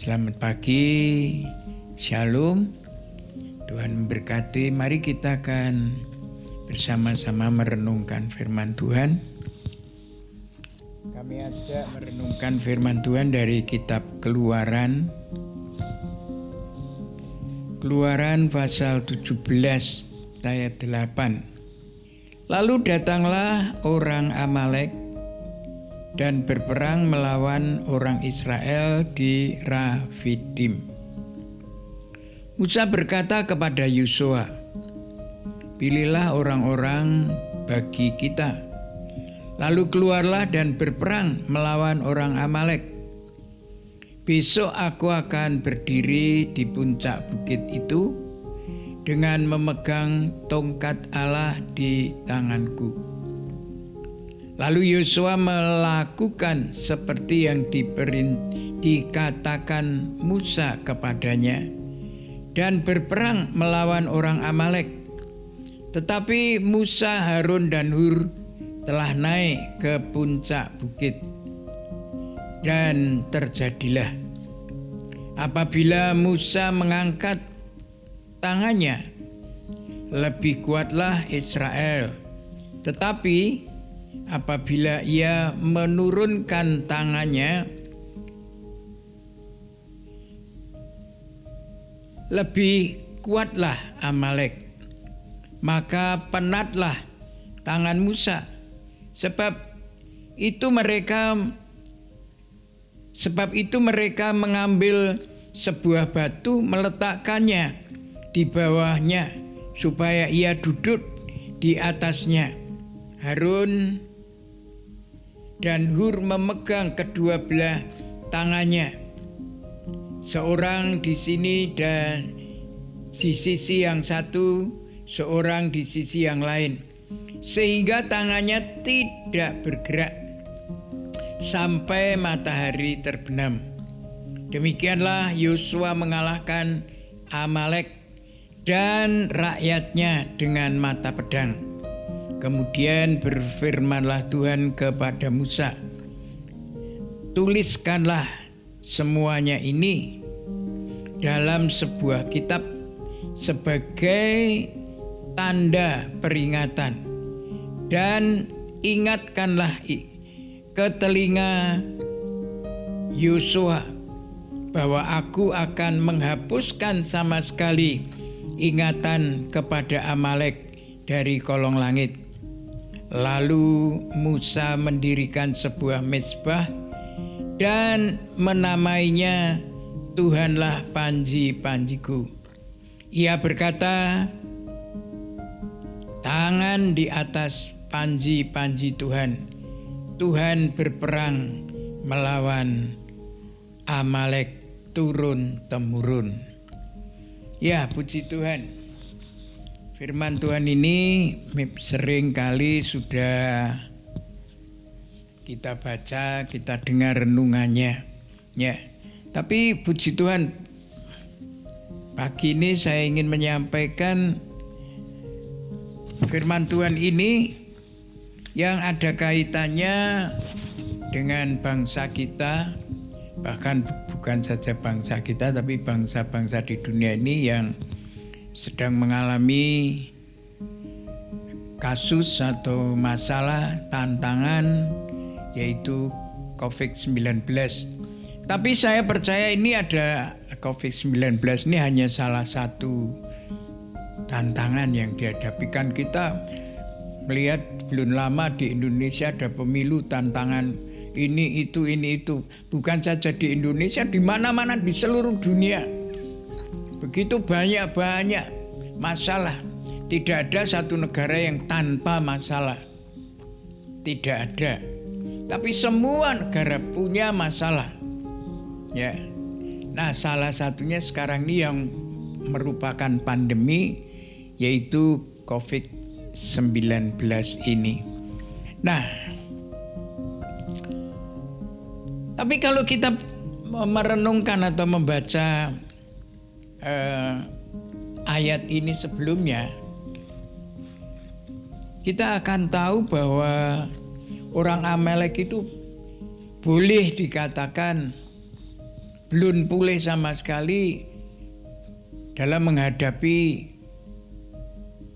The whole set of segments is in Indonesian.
Selamat pagi, Shalom. Tuhan memberkati. Mari kita akan bersama-sama merenungkan firman Tuhan. Kami ajak merenungkan firman Tuhan dari kitab Keluaran. Keluaran pasal 17 ayat 8. Lalu datanglah orang Amalek dan berperang melawan orang Israel di Rafidim. Musa berkata kepada Yosua, "Pilihlah orang-orang bagi kita, lalu keluarlah dan berperang melawan orang Amalek. Besok aku akan berdiri di puncak bukit itu dengan memegang tongkat Allah di tanganku." Lalu Yosua melakukan seperti yang diperin, dikatakan Musa kepadanya dan berperang melawan orang Amalek. Tetapi Musa, Harun dan Hur telah naik ke puncak bukit. Dan terjadilah apabila Musa mengangkat tangannya, lebih kuatlah Israel. Tetapi apabila ia menurunkan tangannya lebih kuatlah Amalek. Maka penatlah tangan Musa. Sebab itu mereka sebab itu mereka mengambil sebuah batu meletakkannya di bawahnya supaya ia duduk di atasnya Harun dan Hur memegang kedua belah tangannya. Seorang di sini dan di sisi yang satu, seorang di sisi yang lain. Sehingga tangannya tidak bergerak sampai matahari terbenam. Demikianlah Yosua mengalahkan Amalek dan rakyatnya dengan mata pedang. Kemudian berfirmanlah Tuhan kepada Musa, "Tuliskanlah semuanya ini dalam sebuah kitab sebagai tanda peringatan, dan ingatkanlah ke telinga Yosua bahwa aku akan menghapuskan sama sekali ingatan kepada Amalek dari kolong langit." Lalu Musa mendirikan sebuah mesbah dan menamainya Tuhanlah panji-panjiku. Ia berkata, tangan di atas panji-panji Tuhan. Tuhan berperang melawan Amalek turun temurun. Ya, puji Tuhan. Firman Tuhan ini sering kali sudah kita baca, kita dengar renungannya. Ya. Tapi puji Tuhan pagi ini saya ingin menyampaikan firman Tuhan ini yang ada kaitannya dengan bangsa kita bahkan bukan saja bangsa kita tapi bangsa-bangsa di dunia ini yang sedang mengalami kasus atau masalah tantangan yaitu COVID-19. Tapi saya percaya ini ada COVID-19 ini hanya salah satu tantangan yang dihadapi kan kita melihat belum lama di Indonesia ada pemilu tantangan ini itu ini itu. Bukan saja di Indonesia di mana-mana di seluruh dunia Begitu banyak-banyak masalah. Tidak ada satu negara yang tanpa masalah. Tidak ada. Tapi semua negara punya masalah. Ya. Nah, salah satunya sekarang ini yang merupakan pandemi yaitu COVID-19 ini. Nah, tapi kalau kita merenungkan atau membaca eh, ayat ini sebelumnya, kita akan tahu bahwa orang Amalek itu boleh dikatakan belum pulih sama sekali dalam menghadapi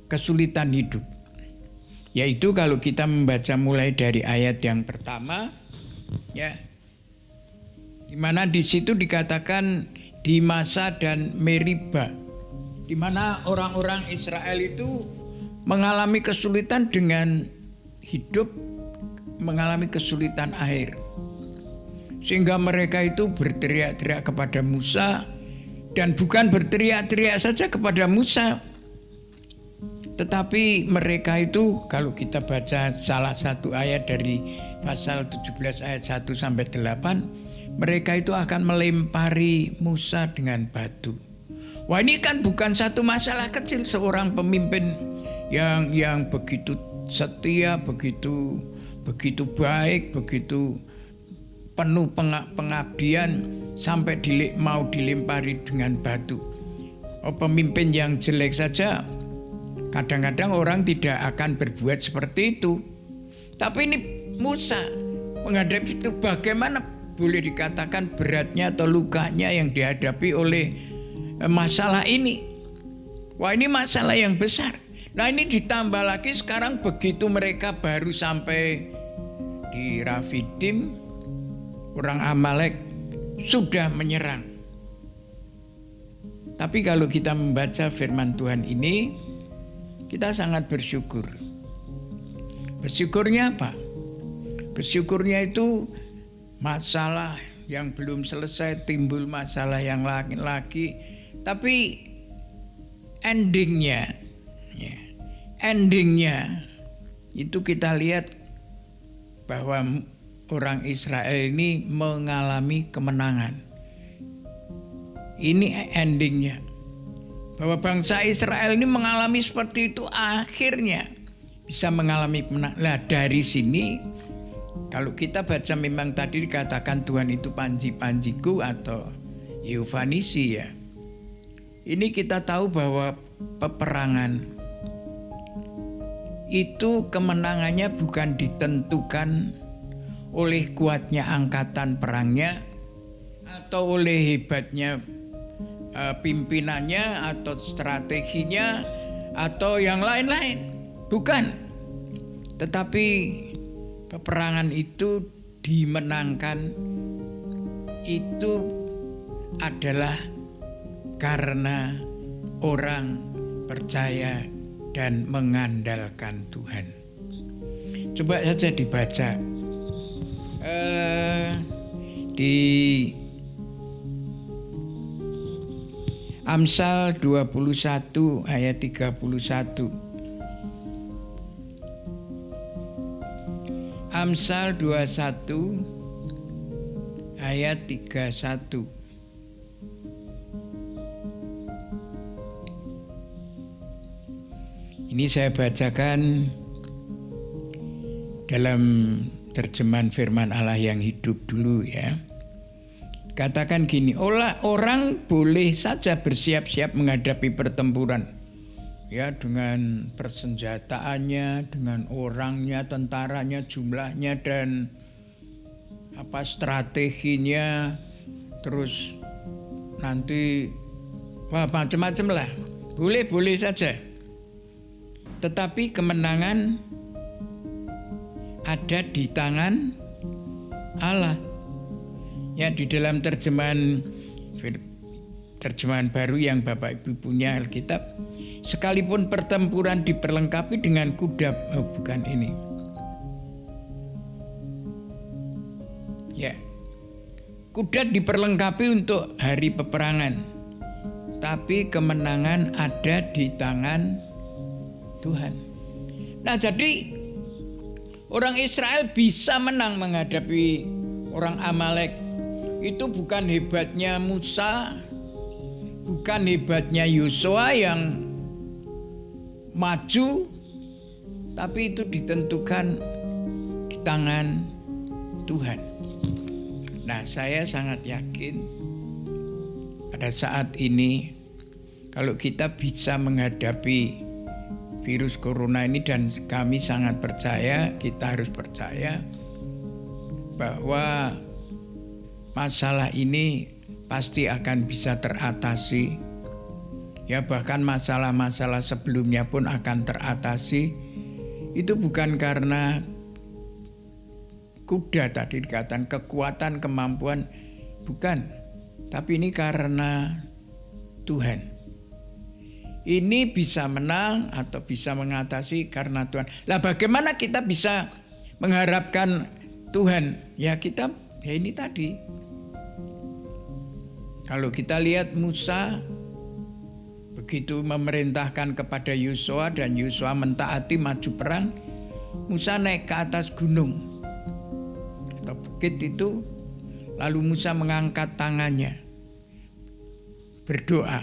kesulitan hidup. Yaitu kalau kita membaca mulai dari ayat yang pertama ya di mana di situ dikatakan di masa dan Meriba di mana orang-orang Israel itu mengalami kesulitan dengan hidup mengalami kesulitan air. Sehingga mereka itu berteriak-teriak kepada Musa dan bukan berteriak-teriak saja kepada Musa. Tetapi mereka itu kalau kita baca salah satu ayat dari pasal 17 ayat 1 sampai 8, mereka itu akan melempari Musa dengan batu. Wah ini kan bukan satu masalah kecil seorang pemimpin yang yang begitu setia, begitu begitu baik, begitu penuh pengabdian sampai dilik, mau dilempari dengan batu. Oh, pemimpin yang jelek saja kadang-kadang orang tidak akan berbuat seperti itu. Tapi ini Musa menghadapi itu bagaimana boleh dikatakan beratnya atau lukanya yang dihadapi oleh eh, masalah ini. Wah ini masalah yang besar. Nah ini ditambah lagi sekarang begitu mereka baru sampai di Rafidim, orang Amalek sudah menyerang. Tapi kalau kita membaca firman Tuhan ini, kita sangat bersyukur. Bersyukurnya apa? Bersyukurnya itu masalah yang belum selesai timbul masalah yang lagi-lagi, tapi endingnya ya, endingnya itu kita lihat bahwa orang Israel ini mengalami kemenangan. Ini endingnya. Bahwa bangsa Israel ini mengalami seperti itu akhirnya bisa mengalami kemenangan. Nah dari sini kalau kita baca memang tadi dikatakan Tuhan itu panji-panjiku atau Yehuvanisi ya. Ini kita tahu bahwa peperangan itu kemenangannya bukan ditentukan oleh kuatnya angkatan perangnya atau oleh hebatnya uh, pimpinannya atau strateginya atau yang lain-lain. Bukan. Tetapi peperangan itu dimenangkan itu adalah karena orang percaya dan mengandalkan Tuhan. Coba saja dibaca uh, di Amsal 21 ayat 31. Amsal 21 ayat 31. Ini saya bacakan dalam terjemahan firman Allah yang hidup dulu ya. Katakan gini, orang boleh saja bersiap-siap menghadapi pertempuran. Ya, dengan persenjataannya, dengan orangnya, tentaranya, jumlahnya dan apa strateginya, terus nanti wah macam-macam lah. Boleh, boleh saja. Tetapi kemenangan ada di tangan Allah. Ya di dalam terjemahan terjemahan baru yang Bapak Ibu punya Alkitab, sekalipun pertempuran diperlengkapi dengan kuda, oh bukan ini. Ya. Kuda diperlengkapi untuk hari peperangan. Tapi kemenangan ada di tangan Tuhan. Nah, jadi orang Israel bisa menang menghadapi orang Amalek. Itu bukan hebatnya Musa, bukan hebatnya Yosua yang maju, tapi itu ditentukan di tangan Tuhan. Nah, saya sangat yakin pada saat ini kalau kita bisa menghadapi virus corona ini dan kami sangat percaya, kita harus percaya bahwa masalah ini pasti akan bisa teratasi. Ya bahkan masalah-masalah sebelumnya pun akan teratasi. Itu bukan karena kuda tadi dikatakan kekuatan kemampuan bukan. Tapi ini karena Tuhan. Ini bisa menang atau bisa mengatasi karena Tuhan. Lah bagaimana kita bisa mengharapkan Tuhan? Ya kita ya ini tadi. Kalau kita lihat Musa begitu memerintahkan kepada Yosua dan Yosua mentaati maju perang Musa naik ke atas gunung atau bukit itu. Lalu Musa mengangkat tangannya berdoa.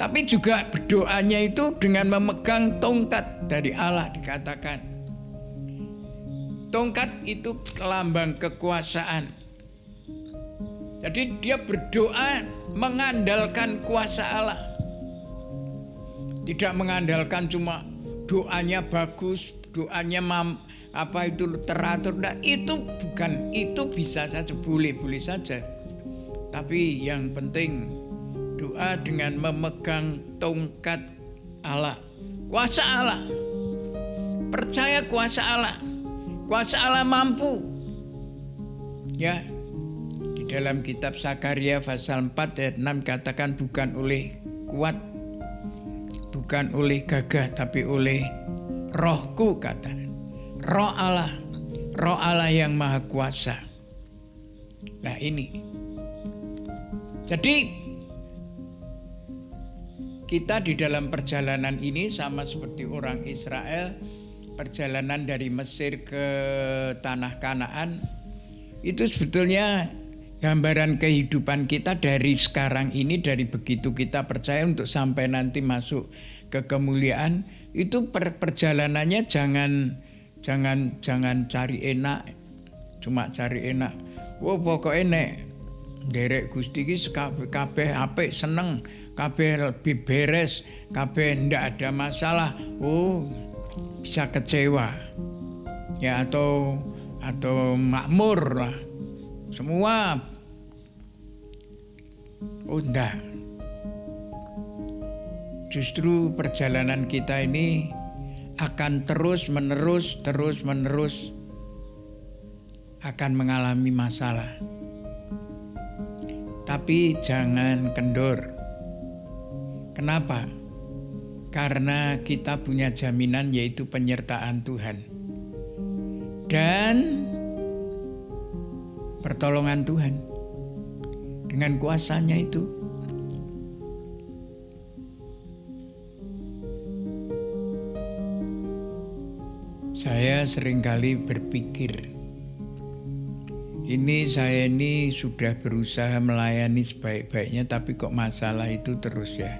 Tapi juga berdoanya itu dengan memegang tongkat dari Allah dikatakan. Tongkat itu lambang kekuasaan. Jadi dia berdoa mengandalkan kuasa Allah tidak mengandalkan cuma doanya bagus doanya mam, apa itu teratur. Nah, itu bukan itu bisa saja boleh boleh saja. Tapi yang penting doa dengan memegang tongkat Allah. Kuasa Allah. Percaya kuasa Allah. Kuasa Allah mampu. Ya di dalam kitab Sakaria pasal 4 ayat 6 katakan bukan oleh kuat bukan oleh gagah tapi oleh rohku kata roh Allah, roh Allah yang maha kuasa. Nah ini. Jadi kita di dalam perjalanan ini sama seperti orang Israel, perjalanan dari Mesir ke tanah Kanaan itu sebetulnya gambaran kehidupan kita dari sekarang ini dari begitu kita percaya untuk sampai nanti masuk ke kemuliaan itu per perjalanannya jangan jangan jangan cari enak cuma cari enak. Wow pokoknya nek derek Gusti ki kabeh apik seneng kabeh lebih beres kabeh ndak ada masalah oh bisa kecewa. Ya atau atau makmur lah. Semua. Oh justru perjalanan kita ini akan terus menerus terus menerus akan mengalami masalah. Tapi jangan kendor. Kenapa? Karena kita punya jaminan yaitu penyertaan Tuhan. Dan pertolongan Tuhan. Dengan kuasanya itu Saya sering kali berpikir, ini saya ini sudah berusaha melayani sebaik-baiknya, tapi kok masalah itu terus ya,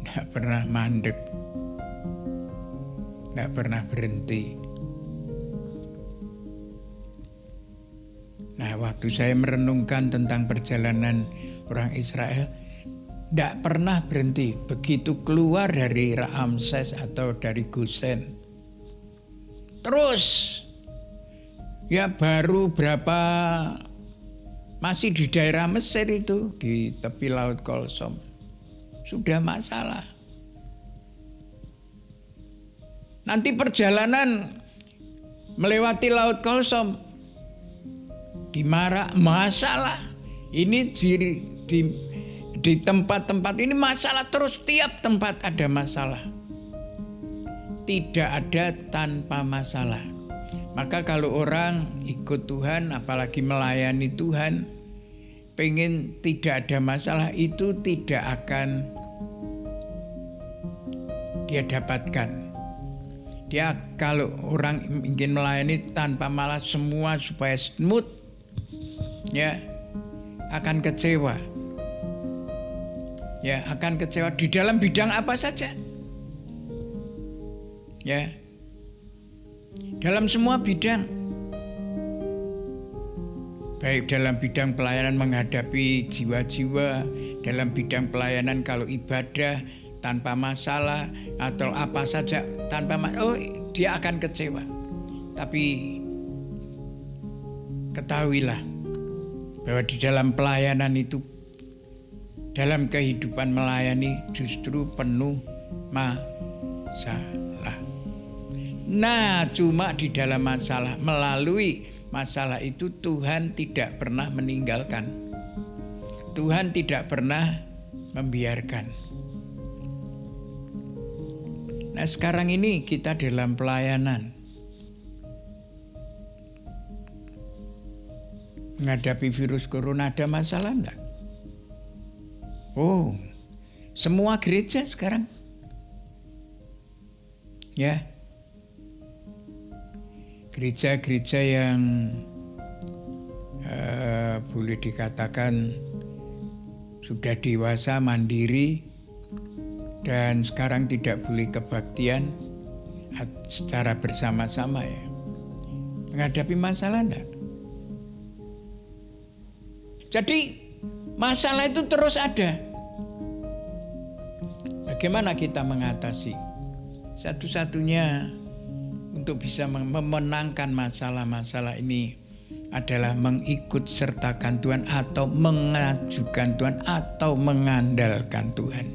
tidak pernah mandek, tidak pernah berhenti. Nah, waktu saya merenungkan tentang perjalanan orang Israel, tidak pernah berhenti. Begitu keluar dari Ramses atau dari Gosen, Terus ya baru berapa masih di daerah Mesir itu di tepi laut Kolsom sudah masalah. Nanti perjalanan melewati laut Kolsom di Mara masalah. Ini di di di tempat-tempat ini masalah terus tiap tempat ada masalah tidak ada tanpa masalah. Maka kalau orang ikut Tuhan, apalagi melayani Tuhan, pengen tidak ada masalah itu tidak akan dia dapatkan. Dia kalau orang ingin melayani tanpa malah semua supaya smooth, ya akan kecewa. Ya akan kecewa di dalam bidang apa saja ya. Dalam semua bidang. Baik dalam bidang pelayanan menghadapi jiwa-jiwa dalam bidang pelayanan kalau ibadah tanpa masalah atau apa saja tanpa masalah oh dia akan kecewa. Tapi ketahuilah bahwa di dalam pelayanan itu dalam kehidupan melayani justru penuh masalah. Nah, cuma di dalam masalah melalui masalah itu Tuhan tidak pernah meninggalkan. Tuhan tidak pernah membiarkan. Nah, sekarang ini kita dalam pelayanan. menghadapi virus corona ada masalah enggak? Oh, semua gereja sekarang. Ya. Gereja-gereja yang uh, boleh dikatakan sudah dewasa, mandiri, dan sekarang tidak boleh kebaktian secara bersama-sama ya. Menghadapi masalah enggak? Jadi masalah itu terus ada. Bagaimana kita mengatasi? Satu-satunya untuk bisa memenangkan masalah-masalah ini adalah mengikut sertakan Tuhan atau mengajukan Tuhan atau mengandalkan Tuhan.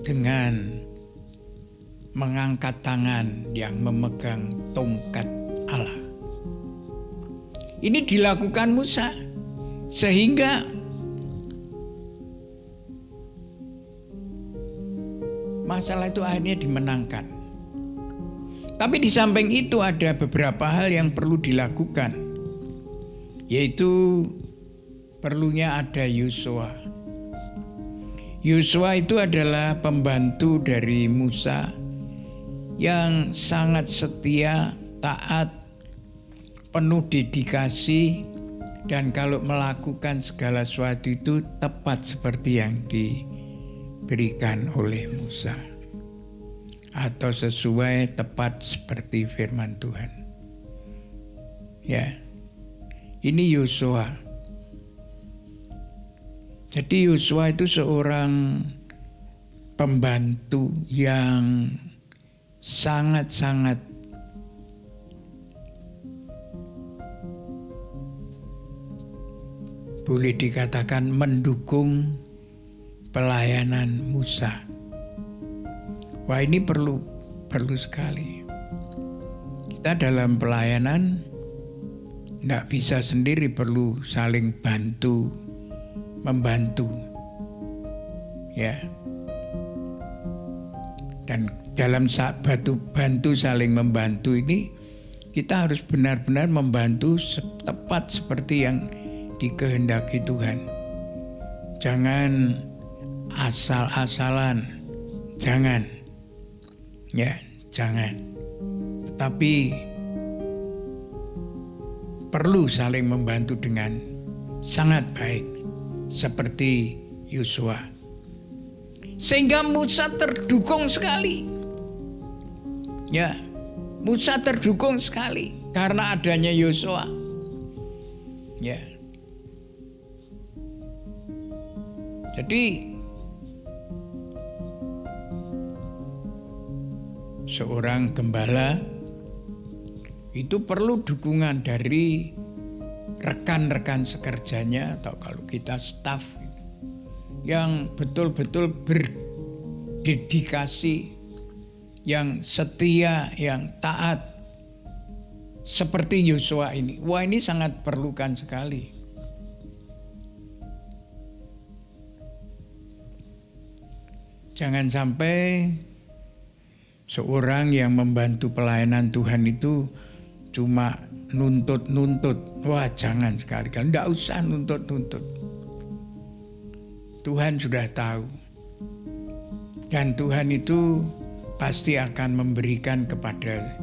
Dengan mengangkat tangan yang memegang tongkat Allah. Ini dilakukan Musa. Sehingga masalah itu akhirnya dimenangkan. Tapi di samping itu ada beberapa hal yang perlu dilakukan. Yaitu perlunya ada Yosua. Yosua itu adalah pembantu dari Musa yang sangat setia, taat, penuh dedikasi, dan kalau melakukan segala sesuatu itu tepat seperti yang diberikan oleh Musa atau sesuai tepat seperti firman Tuhan. Ya. Ini Yosua. Jadi Yosua itu seorang pembantu yang sangat-sangat boleh dikatakan mendukung pelayanan Musa. Wah ini perlu perlu sekali. Kita dalam pelayanan tidak bisa sendiri perlu saling bantu membantu ya dan dalam batu bantu saling membantu ini kita harus benar-benar membantu tepat seperti yang dikehendaki Tuhan. Jangan asal-asalan, jangan, ya, jangan. Tetapi perlu saling membantu dengan sangat baik, seperti Yosua. Sehingga Musa terdukung sekali. Ya, Musa terdukung sekali karena adanya Yosua. Ya, Jadi seorang gembala itu perlu dukungan dari rekan-rekan sekerjanya atau kalau kita staff yang betul-betul berdedikasi, yang setia, yang taat seperti Yosua ini. Wah ini sangat perlukan sekali. Jangan sampai seorang yang membantu pelayanan Tuhan itu cuma nuntut-nuntut. Wah jangan sekali kan, tidak usah nuntut-nuntut. Tuhan sudah tahu. Dan Tuhan itu pasti akan memberikan kepada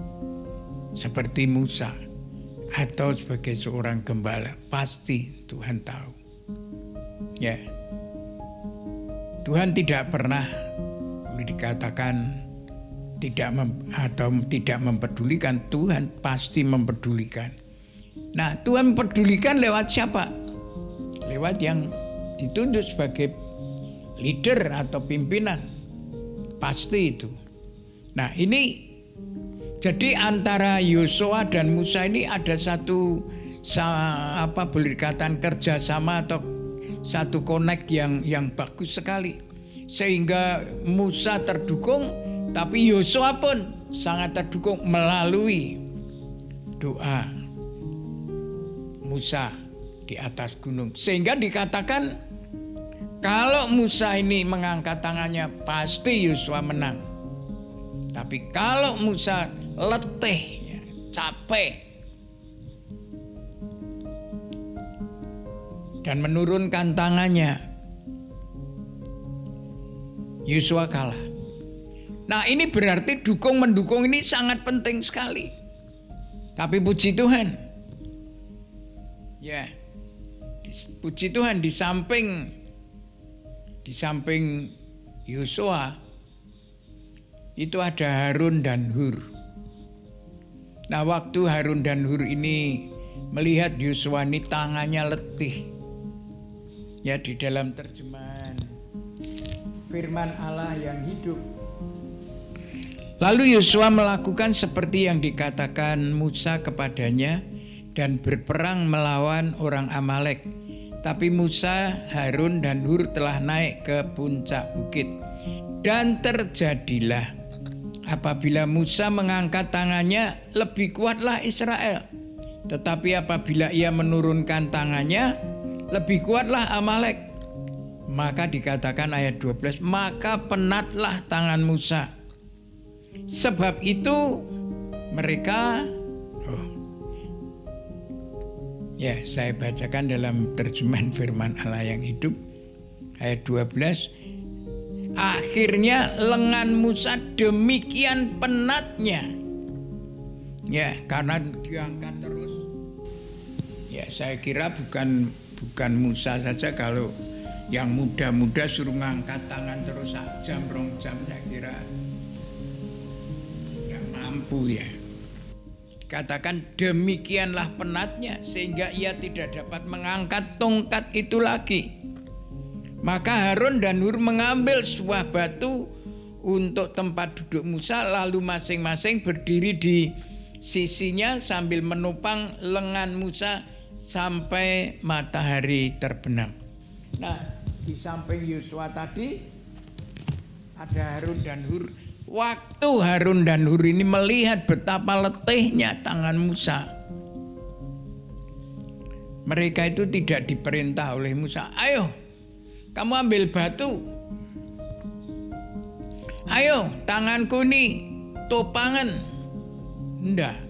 seperti Musa atau sebagai seorang gembala. Pasti Tuhan tahu. Ya. Tuhan tidak pernah boleh dikatakan tidak mem, atau tidak mempedulikan Tuhan pasti mempedulikan. Nah, Tuhan mempedulikan lewat siapa? Lewat yang ditunjuk sebagai leader atau pimpinan. Pasti itu. Nah, ini jadi antara Yosua dan Musa ini ada satu sa, apa boleh dikatakan kerjasama atau satu connect yang yang bagus sekali sehingga Musa terdukung tapi Yosua pun sangat terdukung melalui doa Musa di atas gunung. Sehingga dikatakan kalau Musa ini mengangkat tangannya pasti Yosua menang. Tapi kalau Musa letih, capek, dan menurunkan tangannya, Yosua kalah. Nah ini berarti dukung mendukung ini sangat penting sekali. Tapi puji Tuhan. Ya. Puji Tuhan di samping di samping Yosua itu ada Harun dan Hur. Nah, waktu Harun dan Hur ini melihat Yosua ini tangannya letih. Ya di dalam terjemahan firman Allah yang hidup Lalu Yosua melakukan seperti yang dikatakan Musa kepadanya dan berperang melawan orang Amalek. Tapi Musa, Harun, dan Hur telah naik ke puncak bukit. Dan terjadilah apabila Musa mengangkat tangannya lebih kuatlah Israel. Tetapi apabila ia menurunkan tangannya lebih kuatlah Amalek. Maka dikatakan ayat 12, maka penatlah tangan Musa Sebab itu mereka oh, Ya, saya bacakan dalam terjemahan firman Allah yang hidup ayat 12 Akhirnya lengan Musa demikian penatnya. Ya, karena diangkat terus. Ya, saya kira bukan bukan Musa saja. Kalau yang muda-muda suruh ngangkat tangan terus jam rong jam saya kira mampu ya. Katakan demikianlah penatnya sehingga ia tidak dapat mengangkat tongkat itu lagi. Maka Harun dan Hur mengambil sebuah batu untuk tempat duduk Musa lalu masing-masing berdiri di sisinya sambil menopang lengan Musa sampai matahari terbenam. Nah, di samping Yosua tadi ada Harun dan Hur Waktu Harun dan Hur ini melihat betapa letihnya tangan Musa. Mereka itu tidak diperintah oleh Musa. Ayo, kamu ambil batu. Ayo, tanganku ini topangan. Enggak.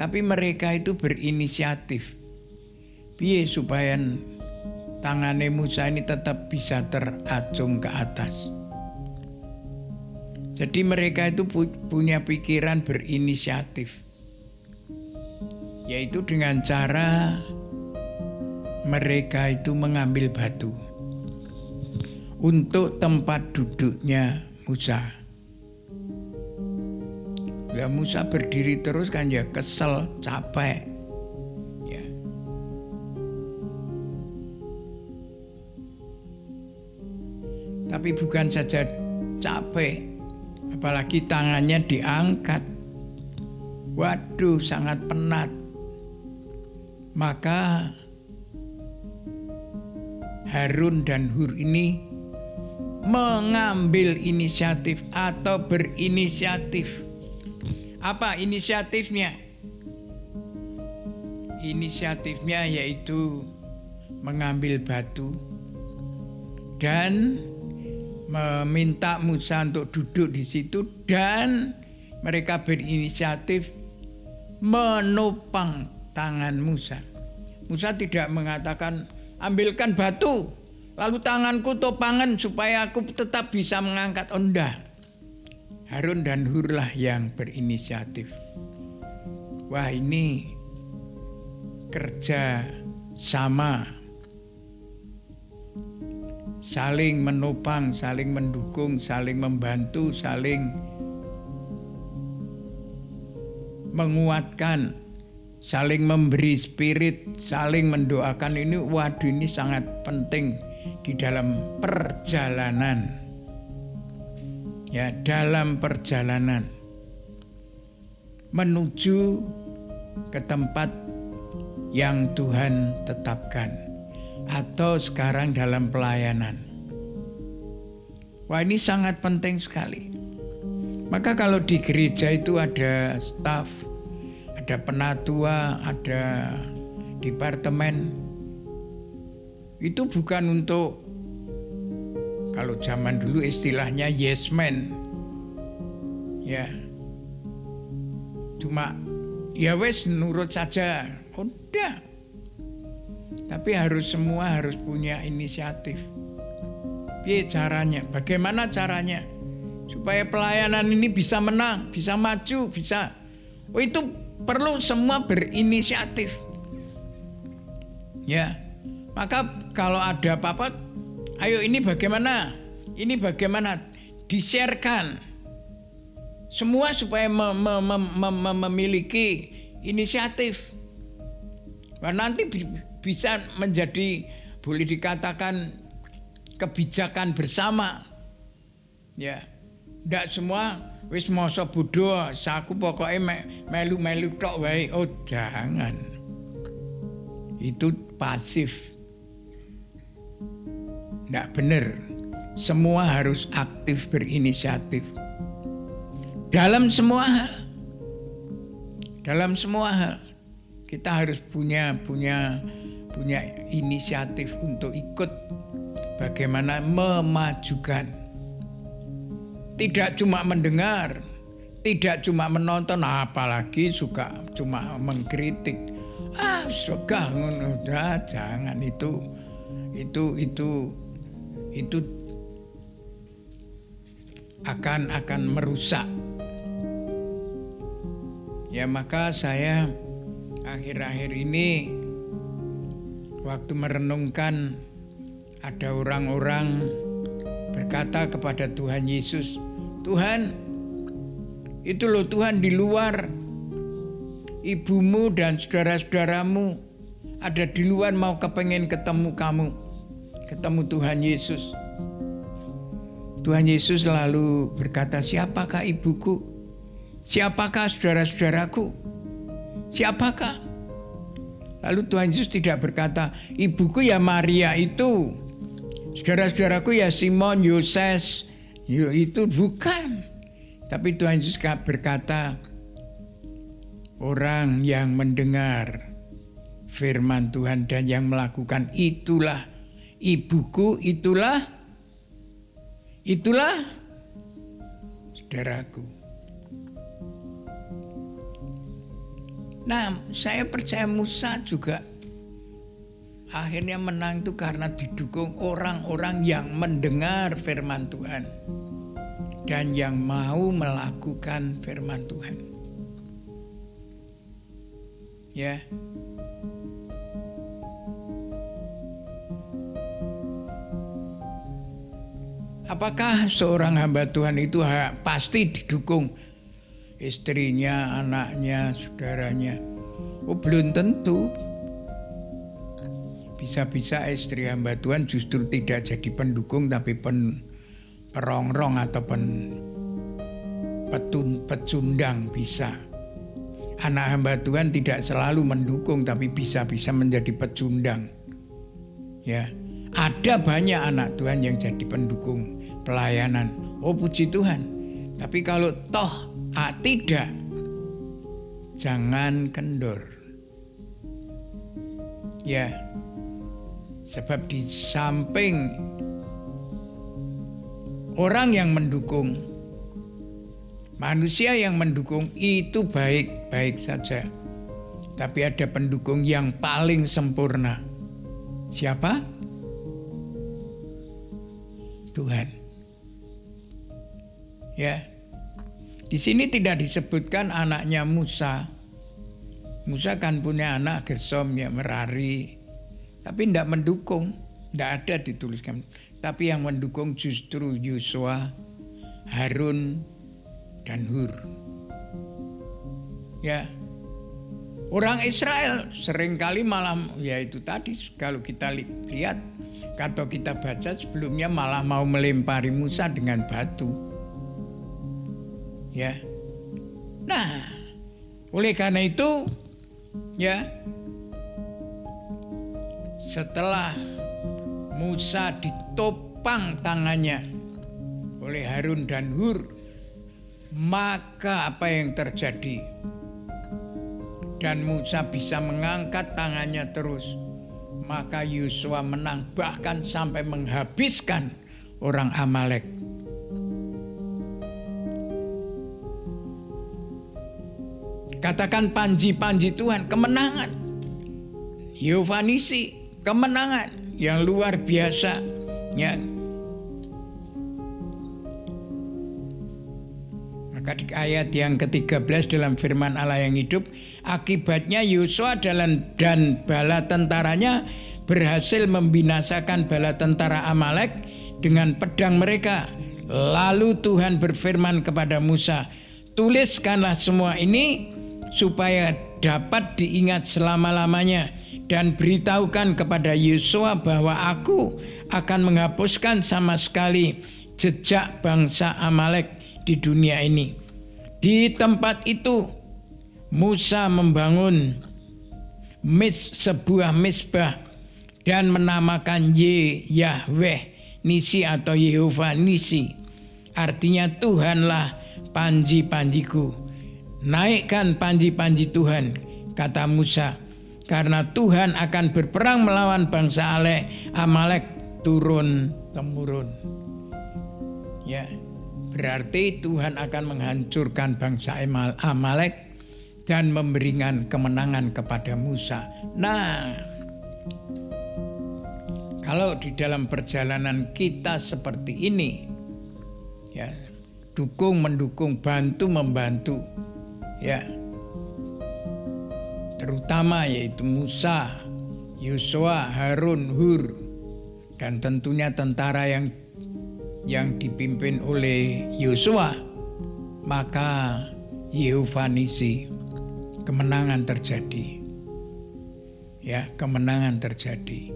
Tapi mereka itu berinisiatif. Biar supaya tangannya Musa ini tetap bisa teracung ke atas. Jadi mereka itu punya pikiran berinisiatif. Yaitu dengan cara mereka itu mengambil batu untuk tempat duduknya Musa. Ya Musa berdiri terus kan ya kesel, capek. Ya. Tapi bukan saja capek, apalagi tangannya diangkat. Waduh, sangat penat. Maka Harun dan Hur ini mengambil inisiatif atau berinisiatif. Apa inisiatifnya? Inisiatifnya yaitu mengambil batu dan meminta Musa untuk duduk di situ dan mereka berinisiatif menopang tangan Musa. Musa tidak mengatakan ambilkan batu lalu tanganku topangan supaya aku tetap bisa mengangkat onda. Harun dan Hurlah yang berinisiatif. Wah ini kerja sama saling menopang, saling mendukung, saling membantu, saling menguatkan, saling memberi spirit, saling mendoakan. Ini waduh ini sangat penting di dalam perjalanan. Ya, dalam perjalanan. Menuju ke tempat yang Tuhan tetapkan atau sekarang dalam pelayanan. Wah, ini sangat penting sekali. Maka kalau di gereja itu ada staf, ada penatua, ada departemen, itu bukan untuk kalau zaman dulu istilahnya yes man. Ya. Cuma ya wes nurut saja. Udah. Tapi harus semua harus punya inisiatif. Piye caranya? Bagaimana caranya? supaya pelayanan ini bisa menang, bisa maju, bisa. Oh itu perlu semua berinisiatif. Ya. Maka kalau ada apa-apa, ayo ini bagaimana? Ini bagaimana? Di-sharekan. Semua supaya mem mem mem memiliki inisiatif. Wah, nanti bisa menjadi boleh dikatakan kebijakan bersama. Ya. Ndak semua wis masa bodho, saku pokoknya melu-melu tok wae. Oh, jangan. Itu pasif. Ndak benar. Semua harus aktif berinisiatif. Dalam semua hal. Dalam semua hal. Kita harus punya punya punya inisiatif untuk ikut bagaimana memajukan tidak cuma mendengar, tidak cuma menonton, apalagi suka cuma mengkritik. Ah, suka udah jangan itu itu itu itu akan akan merusak. Ya maka saya akhir-akhir ini waktu merenungkan ada orang-orang berkata kepada Tuhan Yesus, Tuhan, itu loh Tuhan di luar ibumu dan saudara-saudaramu ada di luar mau kepengen ketemu kamu, ketemu Tuhan Yesus. Tuhan Yesus lalu berkata, siapakah ibuku? Siapakah saudara-saudaraku? Siapakah? Lalu Tuhan Yesus tidak berkata, ibuku ya Maria itu. Saudara-saudaraku ya Simon, Yoses, itu bukan. Tapi Tuhan Yesus berkata, orang yang mendengar firman Tuhan dan yang melakukan itulah ibuku, itulah itulah saudaraku. Nah, saya percaya Musa juga akhirnya menang itu karena didukung orang-orang yang mendengar firman Tuhan dan yang mau melakukan firman Tuhan. Ya. Apakah seorang hamba Tuhan itu pasti didukung istrinya, anaknya, saudaranya? Oh, belum tentu. Bisa-bisa istri hamba Tuhan justru tidak jadi pendukung tapi pen, perongrong atau pen, petun, pecundang bisa. Anak hamba Tuhan tidak selalu mendukung tapi bisa-bisa menjadi pecundang. Ya, ada banyak anak Tuhan yang jadi pendukung pelayanan. Oh puji Tuhan. Tapi kalau toh ah, tidak, jangan kendor. Ya, Sebab di samping orang yang mendukung, manusia yang mendukung itu baik-baik saja. Tapi ada pendukung yang paling sempurna. Siapa? Tuhan. Ya. Di sini tidak disebutkan anaknya Musa. Musa kan punya anak Gersom ya Merari, tapi tidak mendukung, tidak ada dituliskan. Tapi yang mendukung justru Yosua, Harun, dan Hur. Ya, orang Israel sering kali malam ya itu tadi kalau kita li lihat atau kita baca sebelumnya malah mau melempari Musa dengan batu. Ya. Nah, oleh karena itu ya setelah Musa ditopang tangannya oleh Harun dan Hur, maka apa yang terjadi? Dan Musa bisa mengangkat tangannya terus. Maka Yosua menang bahkan sampai menghabiskan orang Amalek. Katakan panji-panji Tuhan, kemenangan. Yovanisi, kemenangan yang luar biasa. Ya. Maka di ayat yang ke-13 dalam firman Allah yang hidup, akibatnya Yosua dan, dan bala tentaranya berhasil membinasakan bala tentara Amalek dengan pedang mereka. Lalu Tuhan berfirman kepada Musa, "Tuliskanlah semua ini supaya dapat diingat selama-lamanya." dan beritahukan kepada Yosua bahwa aku akan menghapuskan sama sekali jejak bangsa Amalek di dunia ini. Di tempat itu Musa membangun mis, sebuah misbah dan menamakan Ye Yahweh Nisi atau Yehova Nisi. Artinya Tuhanlah panji-panjiku. Naikkan panji-panji Tuhan, kata Musa karena Tuhan akan berperang melawan bangsa Ale, Amalek turun temurun. Ya, berarti Tuhan akan menghancurkan bangsa Amalek dan memberikan kemenangan kepada Musa. Nah, kalau di dalam perjalanan kita seperti ini, ya, dukung mendukung, bantu membantu, ya, terutama yaitu Musa, Yosua, Harun, Hur, dan tentunya tentara yang yang dipimpin oleh Yosua, maka Yehova Nisi, kemenangan terjadi. Ya, kemenangan terjadi.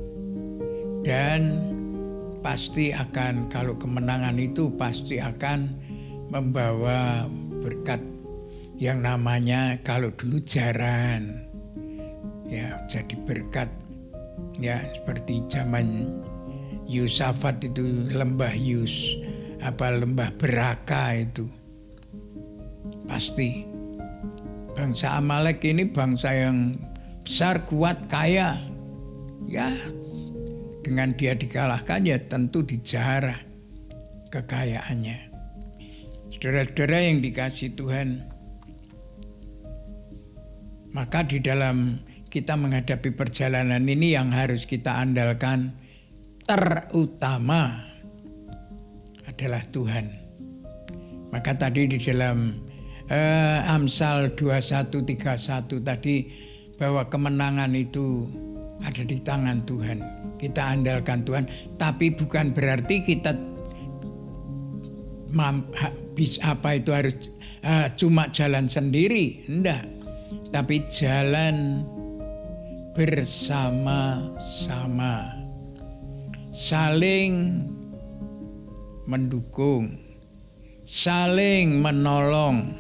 Dan pasti akan kalau kemenangan itu pasti akan membawa berkat yang namanya kalau dulu jaran ya jadi berkat ya seperti zaman Yusafat itu lembah Yus apa lembah Beraka itu. Pasti. Bangsa Amalek ini bangsa yang besar kuat kaya. Ya dengan dia dikalahkan ya tentu dijarah kekayaannya. Saudara-saudara yang dikasih Tuhan maka di dalam kita menghadapi perjalanan ini yang harus kita andalkan terutama adalah Tuhan. Maka tadi di dalam uh, Amsal 2131 tadi bahwa kemenangan itu ada di tangan Tuhan. Kita andalkan Tuhan, tapi bukan berarti kita habis apa itu harus uh, cuma jalan sendiri, enggak. Tapi jalan bersama-sama, saling mendukung, saling menolong,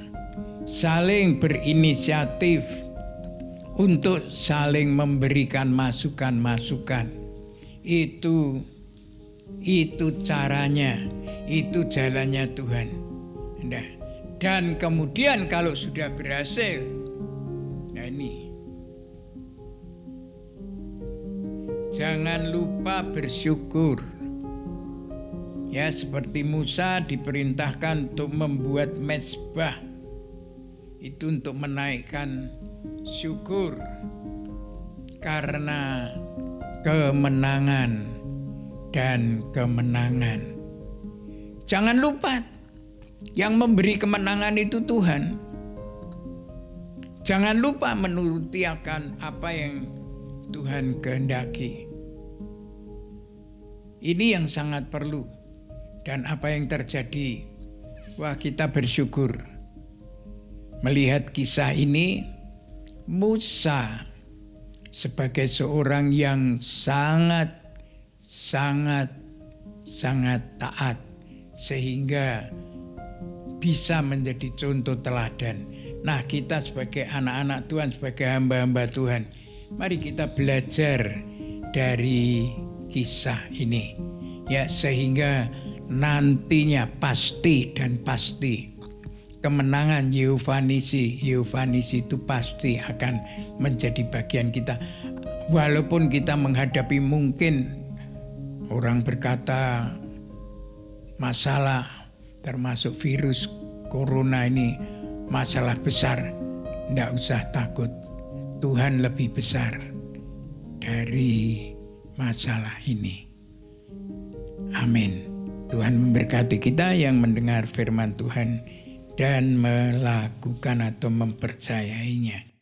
saling berinisiatif untuk saling memberikan masukan-masukan. Itu itu caranya, itu jalannya Tuhan. Nah, dan kemudian kalau sudah berhasil, Jangan lupa bersyukur. Ya, seperti Musa diperintahkan untuk membuat mesbah. Itu untuk menaikkan syukur karena kemenangan dan kemenangan. Jangan lupa yang memberi kemenangan itu Tuhan. Jangan lupa menuruti akan apa yang Tuhan kehendaki. Ini yang sangat perlu. Dan apa yang terjadi? Wah, kita bersyukur melihat kisah ini. Musa sebagai seorang yang sangat, sangat, sangat taat, sehingga bisa menjadi contoh teladan. Nah, kita sebagai anak-anak Tuhan, sebagai hamba-hamba Tuhan, mari kita belajar dari kisah ini. Ya, sehingga nantinya pasti dan pasti kemenangan Yehuvanisi, Yehuvanisi itu pasti akan menjadi bagian kita. Walaupun kita menghadapi mungkin orang berkata masalah termasuk virus corona ini masalah besar, tidak usah takut. Tuhan lebih besar dari masalah ini. Amin. Tuhan memberkati kita yang mendengar firman Tuhan dan melakukan atau mempercayainya.